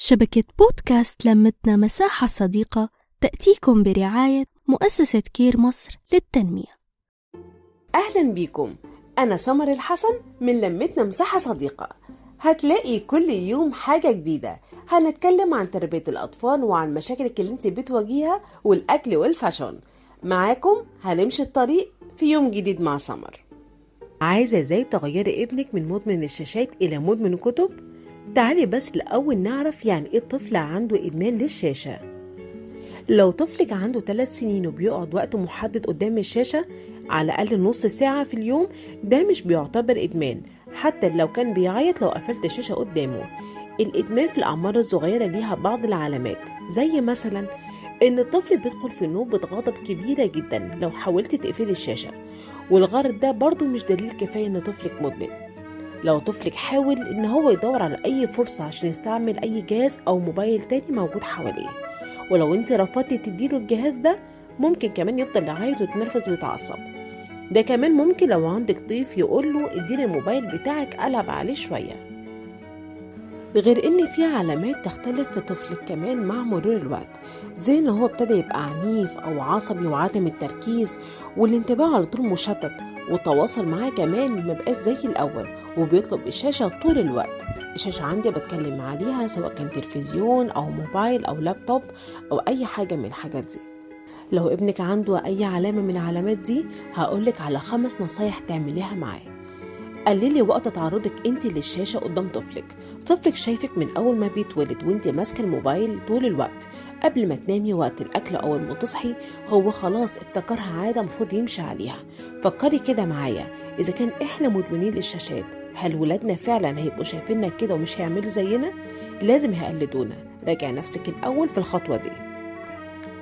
شبكة بودكاست لمتنا مساحة صديقة تأتيكم برعاية مؤسسة كير مصر للتنمية. أهلا بيكم أنا سمر الحسن من لمتنا مساحة صديقة. هتلاقي كل يوم حاجة جديدة. هنتكلم عن تربية الأطفال وعن مشاكلك اللي انت بتواجهها والأكل وال fashion معاكم هنمشي الطريق في يوم جديد مع سمر. عايزة إزاي تغيري ابنك من مدمن الشاشات إلى مدمن الكتب؟ تعالي بس الأول نعرف يعني إيه طفل عنده إدمان للشاشة. لو طفلك عنده 3 سنين وبيقعد وقت محدد قدام الشاشة على الأقل نص ساعة في اليوم ده مش بيعتبر إدمان. حتى لو كان بيعيط لو قفلت الشاشة قدامه. الإدمان في الأعمار الصغيرة ليها بعض العلامات زي مثلا إن الطفل بيدخل في نوبة غضب كبيرة جدا لو حاولت تقفلي الشاشة. والغرض ده برضه مش دليل كفاية إن طفلك مدمن. لو طفلك حاول إن هو يدور على أي فرصة عشان يستعمل أي جهاز أو موبايل تاني موجود حواليه. ولو أنت رفضتي تديله الجهاز ده ممكن كمان يفضل يعيط ويتنرفز ويتعصب. ده كمان ممكن لو عندك ضيف يقول له اديني الموبايل بتاعك ألعب عليه شوية. غير إن في علامات تختلف في طفلك كمان مع مرور الوقت زي إن هو ابتدى يبقى عنيف أو عصبي وعدم التركيز والانتباه على طول مشتت والتواصل معاه كمان مبقاش زي الأول وبيطلب الشاشه طول الوقت. الشاشه عندي بتكلم عليها سواء كان تلفزيون أو موبايل أو لابتوب أو أي حاجة من الحاجات دي. لو ابنك عنده أي علامة من العلامات دي هقولك على خمس نصايح تعمليها معاه. قللي وقت تعرضك أنت للشاشة قدام طفلك. طفلك شايفك من أول ما بيتولد وأنت ماسكة الموبايل طول الوقت. قبل ما تنامي وقت الأكل أو ما تصحي هو خلاص افتكرها عادة المفروض يمشي عليها. فكري كده معايا إذا كان إحنا مدمنين للشاشات هل ولادنا فعلا هيبقوا شايفيننا كده ومش هيعملوا زينا؟ لازم هيقلدونا راجع نفسك الأول في الخطوة دي.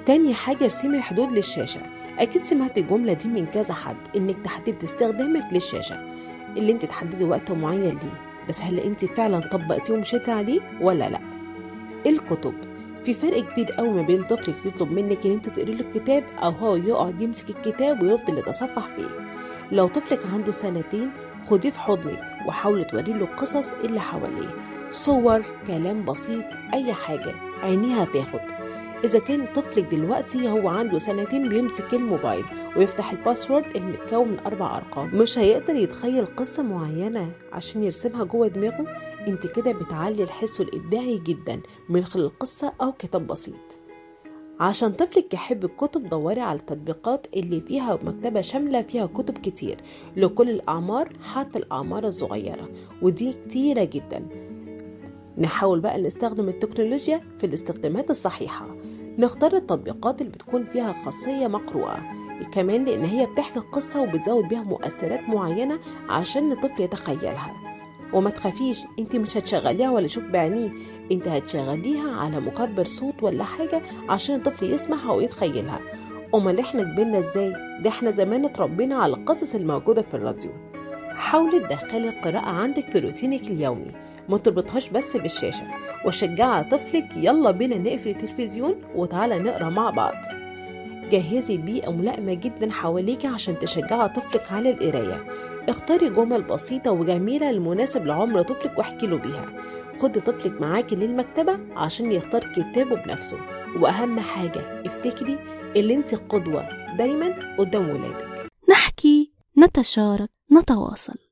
تاني حاجة ارسمي حدود للشاشة. أكيد سمعت الجملة دي من كذا حد إنك تحدد استخدامك للشاشة. اللي أنت تحددي وقت معين ليه. بس هل أنت فعلا طبقتيه ومشيتي عليه ولا لأ؟ الكتب. في فرق كبير قوي ما بين طفلك يطلب منك إن أنت تقري له الكتاب أو هو يقعد يمسك الكتاب ويفضل يتصفح فيه. لو طفلك عنده سنتين خديه في حضنك وحاولي توري له القصص اللي حواليه. صور كلام بسيط أي حاجة عينيها تاخد. إذا كان طفلك دلوقتي هو عنده سنتين بيمسك الموبايل ويفتح الباسورد المتكون من أربع أرقام مش هيقدر يتخيل قصة معينة عشان يرسمها جوه دماغه؟ أنت كده بتعلي الحس الإبداعي جدا من خلال قصة أو كتاب بسيط. عشان طفلك يحب الكتب دوري على التطبيقات اللي فيها مكتبة شاملة فيها كتب كتير لكل الأعمار حتى الأعمار الصغيرة ودي كتيرة جدا. نحاول بقى نستخدم التكنولوجيا في الاستخدامات الصحيحة. نختار التطبيقات اللي بتكون فيها خاصية مقروءة كمان لأن هي بتحكي قصة وبتزود بيها مؤثرات معينة عشان الطفل يتخيلها. وما تخافيش انت مش هتشغليها ولا شوف بعينيه انت هتشغليها على مكبر صوت ولا حاجة عشان الطفل يسمعها ويتخيلها. أمال إحنا كبرنا إزاي؟ ده إحنا زمان اتربينا على القصص الموجودة في الراديو. حاولي تدخلي القراءة عندك في روتينك اليومي. ما تربطهاش بس بالشاشة. وشجعي طفلك يلا بينا نقفل التلفزيون وتعالى نقرأ مع بعض. جهزي بيئة ملائمة جدا حواليك عشان تشجعي طفلك على القراية. اختاري جمل بسيطة وجميلة المناسب لعمر طفلك واحكي له بيها. خدي طفلك معاكي للمكتبة عشان يختار كتابه بنفسه. وأهم حاجة افتكري اللي انت قدوة دايما قدام ولادك. نحكي نتشارك نتواصل.